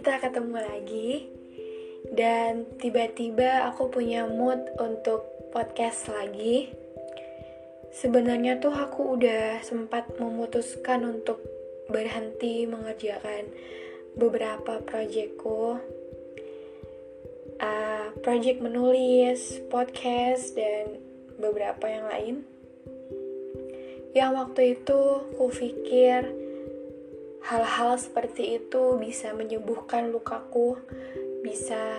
kita ketemu lagi dan tiba-tiba aku punya mood untuk podcast lagi. Sebenarnya tuh aku udah sempat memutuskan untuk berhenti mengerjakan beberapa proyekku. Uh, project menulis, podcast, dan beberapa yang lain. Yang waktu itu ku pikir hal-hal seperti itu bisa menyembuhkan lukaku, bisa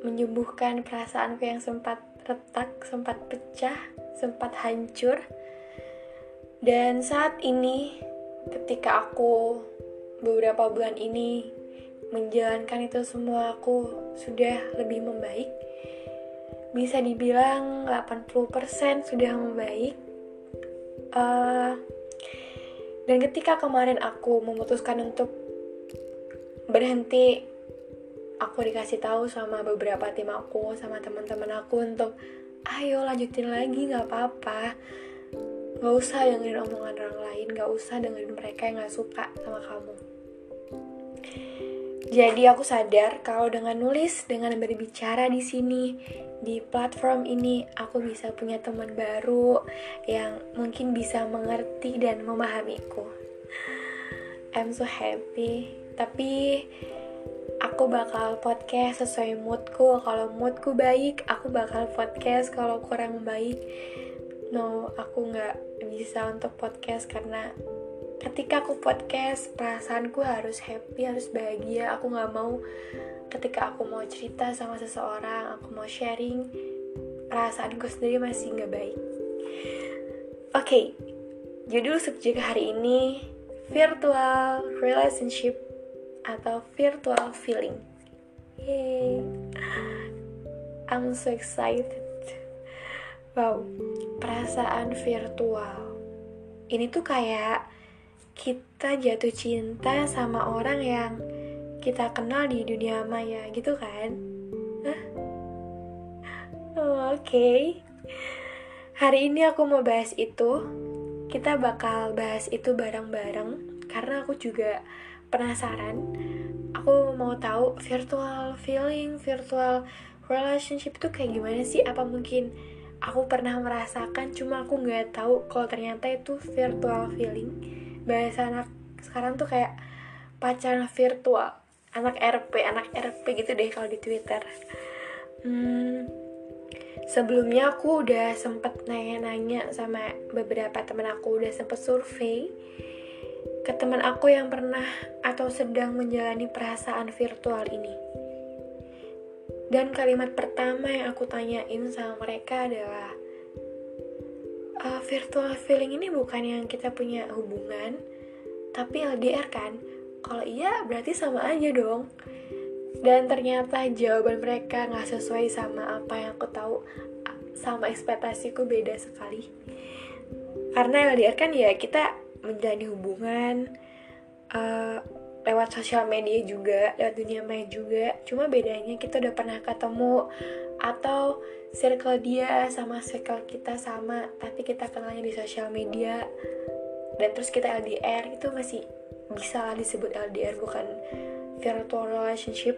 menyembuhkan perasaanku yang sempat retak, sempat pecah, sempat hancur. Dan saat ini, ketika aku beberapa bulan ini menjalankan itu semua, aku sudah lebih membaik. Bisa dibilang 80% sudah membaik. Uh, dan ketika kemarin aku memutuskan untuk berhenti, aku dikasih tahu sama beberapa tim aku, sama teman-teman aku untuk ayo lanjutin lagi nggak apa-apa. Gak usah dengerin omongan orang lain, gak usah dengerin mereka yang gak suka sama kamu. Jadi aku sadar kalau dengan nulis, dengan berbicara di sini, di platform ini aku bisa punya teman baru yang mungkin bisa mengerti dan memahamiku. I'm so happy. Tapi aku bakal podcast sesuai moodku. Kalau moodku baik, aku bakal podcast. Kalau kurang baik, no, aku nggak bisa untuk podcast karena ketika aku podcast perasaanku harus happy harus bahagia. Aku nggak mau ketika aku mau cerita sama seseorang aku mau sharing perasaanku sendiri masih nggak baik. Oke okay, judul subjek hari ini virtual relationship atau virtual feeling. Yay. I'm so excited. Wow perasaan virtual. Ini tuh kayak kita jatuh cinta sama orang yang kita kenal di dunia maya gitu kan? Oh, Oke, okay. hari ini aku mau bahas itu. Kita bakal bahas itu bareng-bareng karena aku juga penasaran. Aku mau tahu virtual feeling, virtual relationship itu kayak gimana sih? Apa mungkin aku pernah merasakan cuma aku nggak tahu kalau ternyata itu virtual feeling. Bahasa anak sekarang tuh kayak pacaran virtual. Anak RP anak RP gitu deh kalau di Twitter. Hmm, sebelumnya aku udah sempet nanya-nanya sama beberapa temen aku udah sempet survei ke teman aku yang pernah atau sedang menjalani perasaan virtual ini. Dan kalimat pertama yang aku tanyain sama mereka adalah uh, virtual feeling ini bukan yang kita punya hubungan tapi LDR kan? Kalau iya berarti sama aja dong. Dan ternyata jawaban mereka nggak sesuai sama apa yang aku tahu sama ekspektasiku beda sekali. Karena LDR kan ya kita menjalani hubungan uh, lewat sosial media juga lewat dunia maya juga. Cuma bedanya kita udah pernah ketemu atau circle dia sama circle kita sama tapi kita kenalnya di sosial media. Dan terus kita LDR itu masih bisa disebut LDR bukan virtual relationship.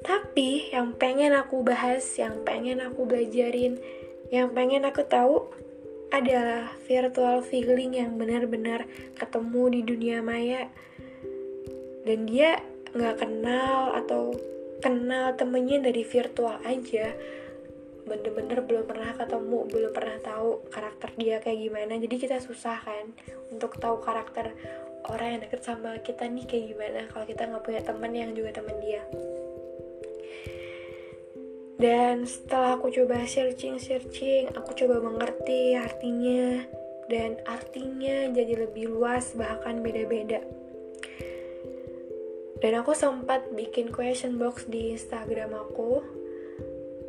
Tapi yang pengen aku bahas yang pengen aku belajarin yang pengen aku tahu adalah virtual feeling yang benar-benar ketemu di dunia maya. Dan dia nggak kenal atau kenal temennya dari virtual aja. Bener-bener belum pernah ketemu belum pernah tahu karakter dia kayak gimana. Jadi kita susah kan untuk tahu karakter orang yang deket sama kita nih kayak gimana kalau kita nggak punya teman yang juga teman dia. Dan setelah aku coba searching-searching aku coba mengerti artinya. Dan artinya jadi lebih luas bahkan beda-beda dan aku sempat bikin question box di Instagram aku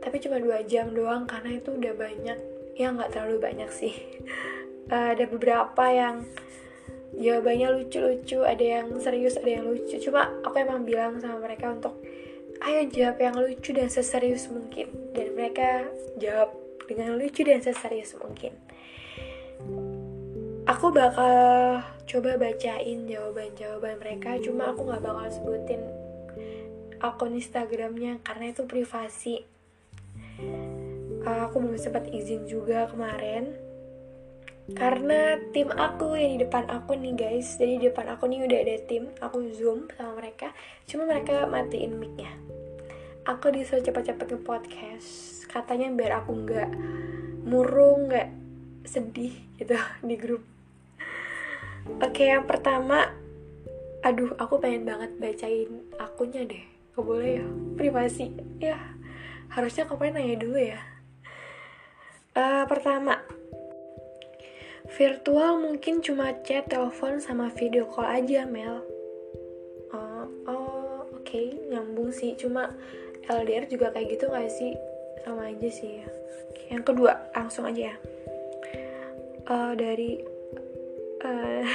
tapi cuma dua jam doang karena itu udah banyak. Ya nggak terlalu banyak sih. Ada beberapa yang jawabannya lucu-lucu ada yang serius ada yang lucu. Cuma aku emang bilang sama mereka untuk ayo jawab yang lucu dan seserius mungkin. Dan mereka jawab dengan lucu dan seserius mungkin aku bakal coba bacain jawaban-jawaban mereka cuma aku nggak bakal sebutin akun Instagramnya karena itu privasi. Uh, aku belum sempat izin juga kemarin. Karena tim aku yang di depan aku nih guys. Jadi di depan aku nih udah ada tim aku zoom sama mereka. Cuma mereka matiin micnya. Aku disuruh cepat-cepat ke podcast katanya biar aku nggak murung nggak sedih gitu di grup oke yang pertama aduh aku pengen banget bacain akunnya deh. Gak boleh ya privasi. Ya harusnya pengen nanya dulu ya. Uh, pertama virtual mungkin cuma chat telepon sama video call aja Mel. Uh, oh oke okay. nyambung sih. Cuma LDR juga kayak gitu gak sih? Sama aja sih ya. Yang kedua langsung aja ya. Uh, dari uh,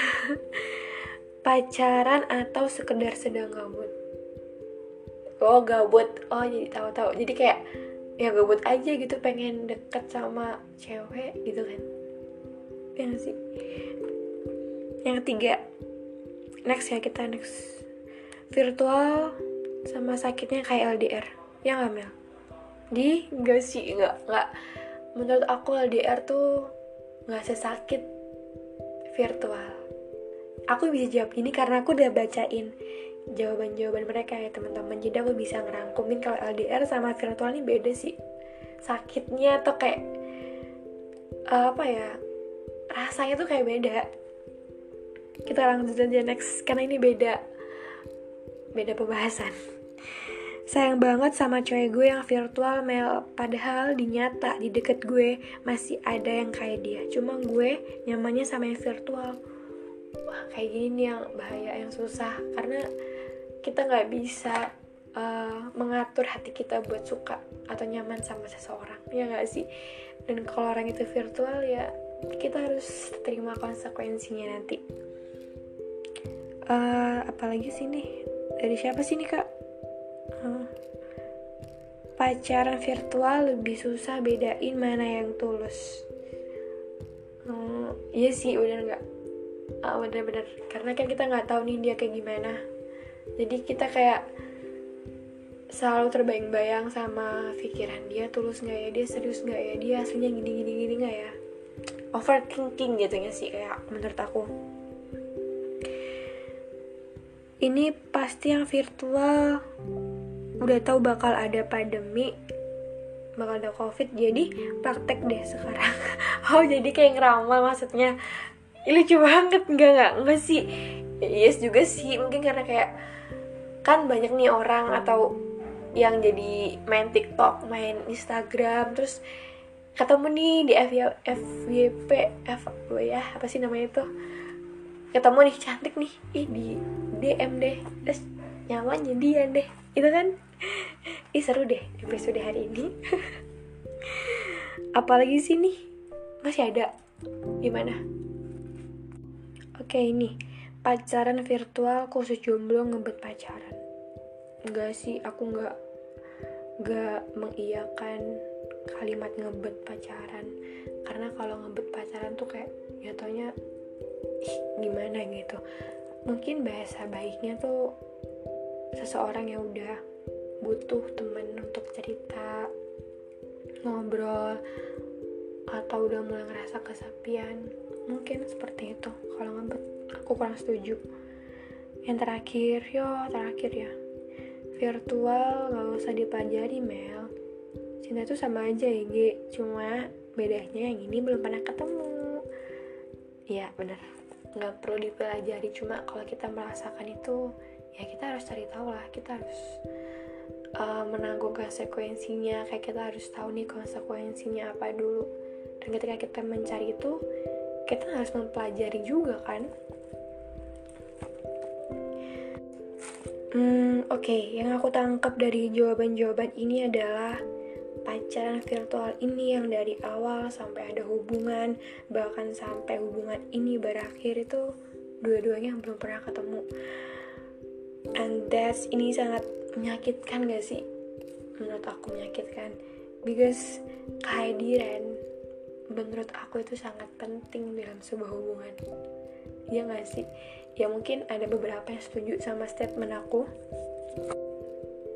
pacaran atau sekedar sedang gabut? Oh gabut. Oh jadi tahu-tahu. Jadi kayak ya gabut aja gitu pengen deket sama cewek gitu kan. Yang sih? Yang ketiga next ya kita next. Virtual sama sakitnya kayak LDR ya nggak Mel? Di enggak sih enggak enggak menurut aku LDR tuh nggak sesakit virtual. Aku bisa jawab ini karena aku udah bacain jawaban-jawaban mereka ya teman-teman. Jadi aku bisa ngerangkumin kalau LDR sama virtual ini beda sih. Sakitnya atau kayak uh, apa ya rasanya tuh kayak beda. Kita langsung aja next karena ini beda beda pembahasan sayang banget sama cewek gue yang virtual Mel. Padahal di nyata di deket gue masih ada yang kayak dia. Cuma gue nyamannya sama yang virtual. Wah kayak gini nih yang bahaya yang susah. Karena kita nggak bisa uh, mengatur hati kita buat suka atau nyaman sama seseorang. Ya nggak sih? Dan kalau orang itu virtual ya kita harus terima konsekuensinya nanti. Uh, apalagi sih nih? Dari siapa sih nih kak pacaran virtual lebih susah bedain mana yang tulus. Uh, iya sih udah nggak? Uh, bener-bener karena kan kita nggak tahu nih dia kayak gimana. Jadi kita kayak selalu terbayang-bayang sama pikiran dia tulus nggak ya? Dia serius nggak ya? Dia aslinya gini gini gini nggak ya? Overthinking gitu ya sih kayak menurut aku. Ini pasti yang virtual udah tahu bakal ada pandemi bakal ada covid jadi praktek deh sekarang. Oh jadi kayak ngeramal maksudnya. Lucu banget enggak enggak enggak sih. Yes juga sih mungkin karena kayak kan banyak nih orang atau yang jadi main TikTok, main Instagram, terus ketemu nih di FYP, F ya apa sih namanya itu? Ketemu nih cantik nih, ih di DM deh, terus nyaman jadian deh, itu kan? Ih seru deh episode hari ini. Apalagi sih nih masih ada gimana? Oke ini pacaran virtual khusus jomblo ngebet pacaran. Enggak sih, aku nggak nggak mengiyakan kalimat ngebet pacaran karena kalau ngebet pacaran tuh kayak ya taunya ih, gimana gitu mungkin bahasa baiknya tuh seseorang yang udah butuh temen untuk cerita ngobrol atau udah mulai ngerasa kesepian mungkin seperti itu. Kalau ngebet aku kurang setuju. Yang terakhir yo terakhir ya. Virtual nggak usah dipelajari Mel. Cinta itu sama aja ya G cuma bedanya yang ini belum pernah ketemu. Ya bener. Nggak perlu dipelajari. Cuma kalau kita merasakan itu ya kita harus cari tahu lah. Kita harus uh, menanggung konsekuensinya. Kayak kita harus tahu nih konsekuensinya apa dulu. Dan ketika kita mencari itu kita harus mempelajari juga kan? Hmm oke. Okay. yang aku tangkap dari jawaban-jawaban ini adalah pacaran virtual ini yang dari awal sampai ada hubungan bahkan sampai hubungan ini berakhir itu dua-duanya belum pernah ketemu and that's ini sangat menyakitkan gak sih? Menurut aku menyakitkan. Because kehadiran menurut aku itu sangat penting dalam sebuah hubungan. Ya gak sih? Ya mungkin ada beberapa yang setuju sama statement aku.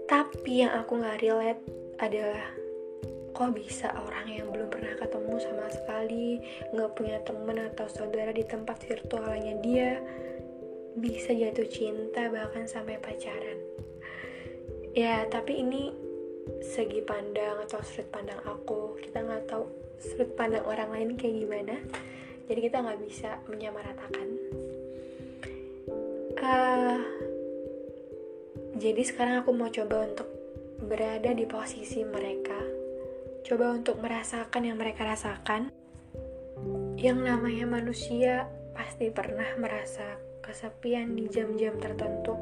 Tapi yang aku nggak relate adalah kok bisa orang yang belum pernah ketemu sama sekali nggak punya temen atau saudara di tempat virtualnya dia bisa jatuh cinta bahkan sampai pacaran. Ya tapi ini segi pandang atau sudut pandang aku. Kita nggak tahu sudut pandang orang lain kayak gimana. Jadi kita nggak bisa menyamaratakan. Uh, jadi sekarang aku mau coba untuk berada di posisi mereka. Coba untuk merasakan yang mereka rasakan. Yang namanya manusia pasti pernah merasa kesepian di jam-jam tertentu.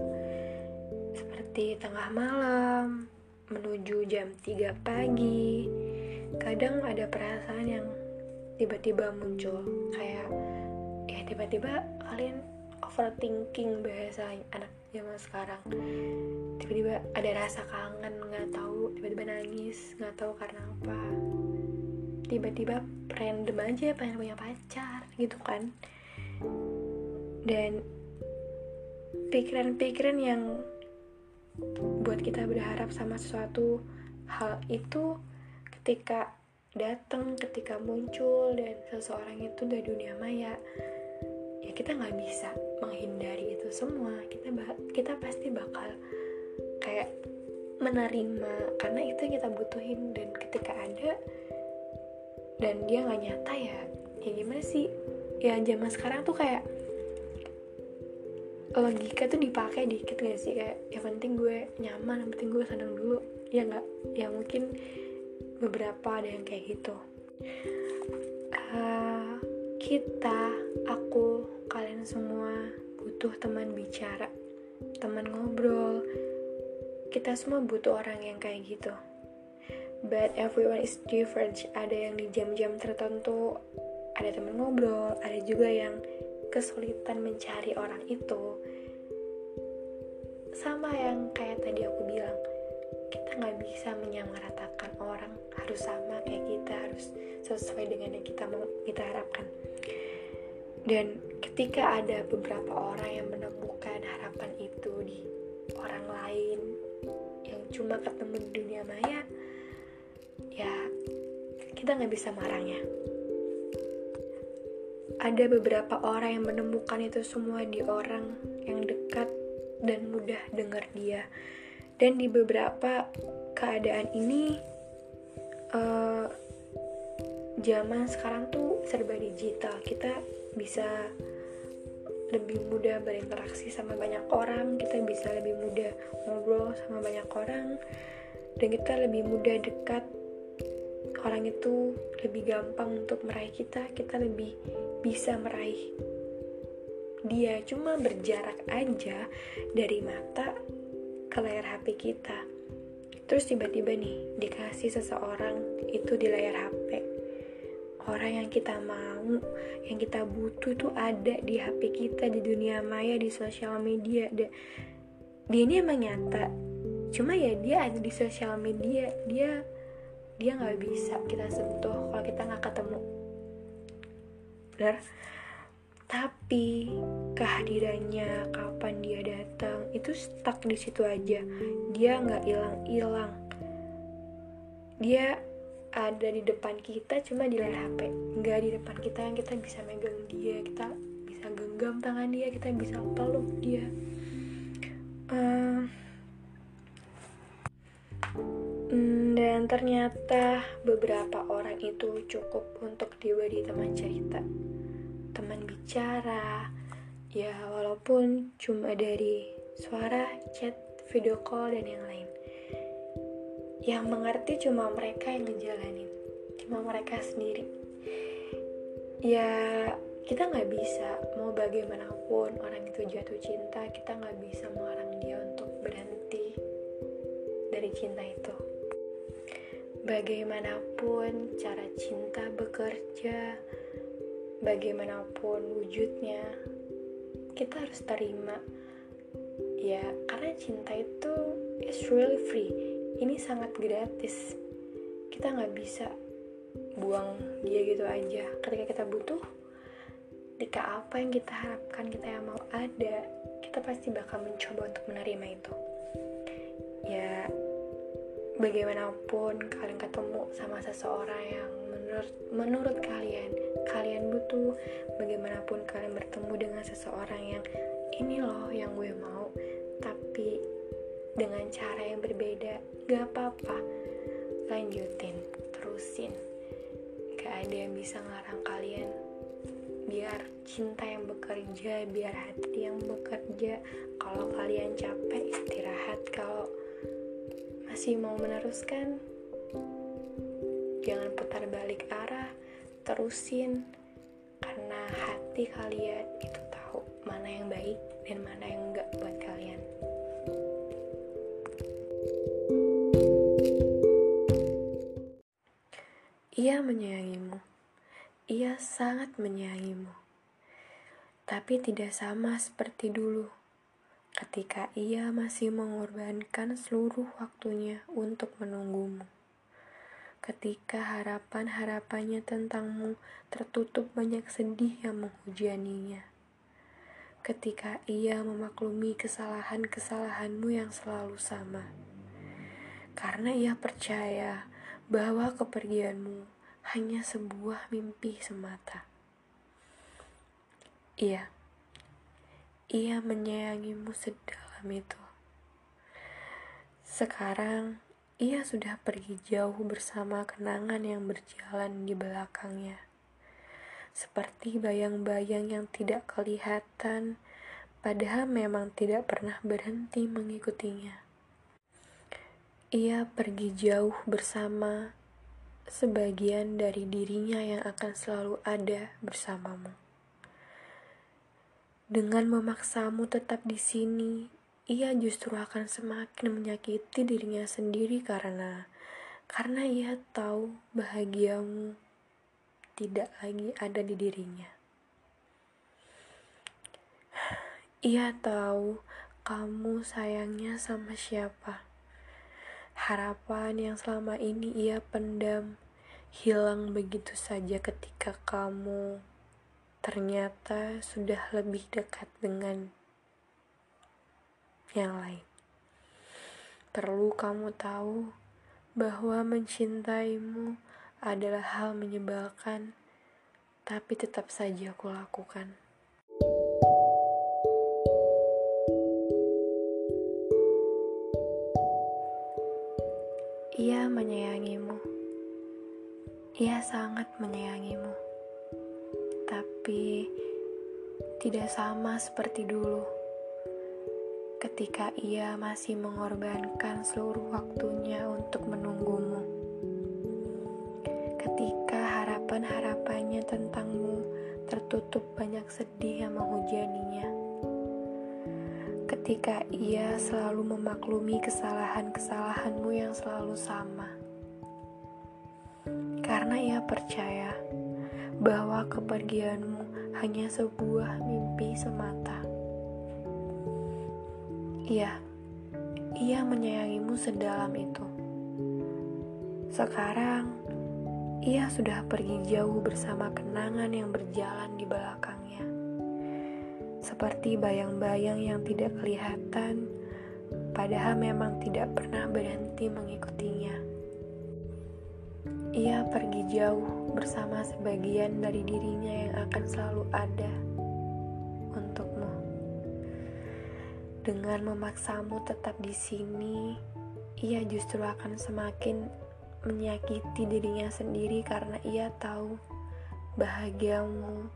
Seperti tengah malam menuju jam 3 pagi. Kadang ada perasaan yang tiba-tiba muncul kayak ya tiba-tiba kalian overthinking bahasa anak zaman sekarang. Tiba-tiba ada rasa kangen nggak tahu tiba-tiba nangis nggak tahu karena apa. Tiba-tiba random aja pengen punya pacar gitu kan dan pikiran-pikiran yang buat kita berharap sama sesuatu hal itu ketika datang ketika muncul dan seseorang itu dari dunia maya ya kita nggak bisa menghindari itu semua. Kita kita pasti bakal kayak menerima karena itu yang kita butuhin. Dan ketika ada dan dia nggak nyata ya ya gimana sih? Ya zaman sekarang tuh kayak logika tuh dipakai dikit gak sih? Kayak yang penting gue nyaman yang penting gue senang dulu. Ya nggak? Ya mungkin beberapa ada yang kayak gitu. Uh, kita aku kalian semua butuh teman bicara teman ngobrol. Kita semua butuh orang yang kayak gitu. But everyone is different. Ada yang di jam-jam tertentu ada teman ngobrol ada juga yang kesulitan mencari orang itu sama yang kayak tadi aku bilang kita nggak bisa menyamaratakan orang harus sama kayak kita harus sesuai dengan yang kita mau kita harapkan. Dan ketika ada beberapa orang yang menemukan harapan itu di orang lain yang cuma ketemu di dunia maya ya kita nggak bisa marahnya ada beberapa orang yang menemukan itu semua di orang yang dekat dan mudah dengar dia. Dan di beberapa keadaan ini, uh, zaman sekarang tuh serba digital. Kita bisa lebih mudah berinteraksi sama banyak orang, kita bisa lebih mudah ngobrol sama banyak orang, dan kita lebih mudah dekat orang itu lebih gampang untuk meraih kita, kita lebih bisa meraih dia cuma berjarak aja dari mata ke layar HP kita. Terus tiba-tiba nih dikasih seseorang itu di layar HP. Orang yang kita mau, yang kita butuh itu ada di HP kita, di dunia maya, di sosial media. Dia ini emang nyata. Cuma ya dia ada di sosial media. Dia dia nggak bisa kita sentuh kalau kita nggak ketemu. Benar? Tapi kehadirannya kapan dia datang itu stuck di situ aja. Dia nggak hilang-hilang. Dia ada di depan kita cuma di layar HP nggak di depan kita yang kita bisa megang dia. Kita bisa genggam tangan dia kita bisa peluk dia. Uh, dan ternyata beberapa orang itu cukup untuk diberi teman cerita, teman bicara, ya walaupun cuma dari suara, chat, video call, dan yang lain. Yang mengerti cuma mereka yang ngejalanin, cuma mereka sendiri. Ya kita nggak bisa mau bagaimanapun orang itu jatuh cinta, kita nggak bisa melarang dia untuk berhenti dari cinta itu bagaimanapun cara cinta bekerja, bagaimanapun wujudnya, kita harus terima. Ya, karena cinta itu is really free. Ini sangat gratis. Kita nggak bisa buang dia gitu aja. Ketika kita butuh, ketika apa yang kita harapkan, kita yang mau ada, kita pasti bakal mencoba untuk menerima itu. ya bagaimanapun kalian ketemu sama seseorang yang menurut menurut kalian kalian butuh bagaimanapun kalian bertemu dengan seseorang yang ini loh yang gue mau tapi dengan cara yang berbeda gak apa-apa. Lanjutin terusin. Gak ada yang bisa ngarang kalian. Biar cinta yang bekerja biar hati yang bekerja. Kalau kalian capek istirahat. Kalau masih mau meneruskan jangan putar balik arah terusin karena hati kalian itu tahu mana yang baik dan mana yang enggak buat kalian Ia menyayangimu. Ia sangat menyayangimu. Tapi tidak sama seperti dulu. Ketika ia masih mengorbankan seluruh waktunya untuk menunggumu. Ketika harapan-harapannya tentangmu tertutup banyak sedih yang menghujaninya. Ketika ia memaklumi kesalahan-kesalahanmu yang selalu sama. Karena ia percaya bahwa kepergianmu hanya sebuah mimpi semata. Iya, ia menyayangimu sedalam itu. Sekarang, ia sudah pergi jauh bersama kenangan yang berjalan di belakangnya. Seperti bayang-bayang yang tidak kelihatan, padahal memang tidak pernah berhenti mengikutinya. Ia pergi jauh bersama sebagian dari dirinya yang akan selalu ada bersamamu. Dengan memaksamu tetap di sini, ia justru akan semakin menyakiti dirinya sendiri karena karena ia tahu bahagiamu tidak lagi ada di dirinya. Ia tahu kamu sayangnya sama siapa Harapan yang selama ini ia pendam hilang begitu saja ketika kamu ternyata sudah lebih dekat dengan yang lain. Perlu kamu tahu bahwa mencintaimu adalah hal menyebalkan, tapi tetap saja aku lakukan. Ia menyayangimu. Ia sangat menyayangimu. Tapi tidak sama seperti dulu. Ketika ia masih mengorbankan seluruh waktunya untuk menunggumu. Ketika harapan-harapannya tentangmu tertutup banyak sedih yang menghujaninya ketika ia selalu memaklumi kesalahan-kesalahanmu yang selalu sama. Karena ia percaya bahwa kepergianmu hanya sebuah mimpi semata. Iya, ia menyayangimu sedalam itu. Sekarang, ia sudah pergi jauh bersama kenangan yang berjalan di belakangnya seperti bayang-bayang yang tidak kelihatan, padahal memang tidak pernah berhenti mengikutinya. Ia pergi jauh bersama sebagian dari dirinya yang akan selalu ada untukmu. Dengan memaksamu tetap di sini, ia justru akan semakin menyakiti dirinya sendiri karena ia tahu bahagiamu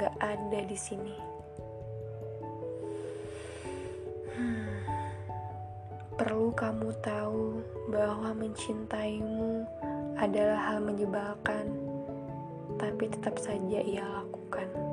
gak ada di sini. Perlu kamu tahu bahwa mencintaimu adalah hal menyebalkan, tapi tetap saja ia lakukan.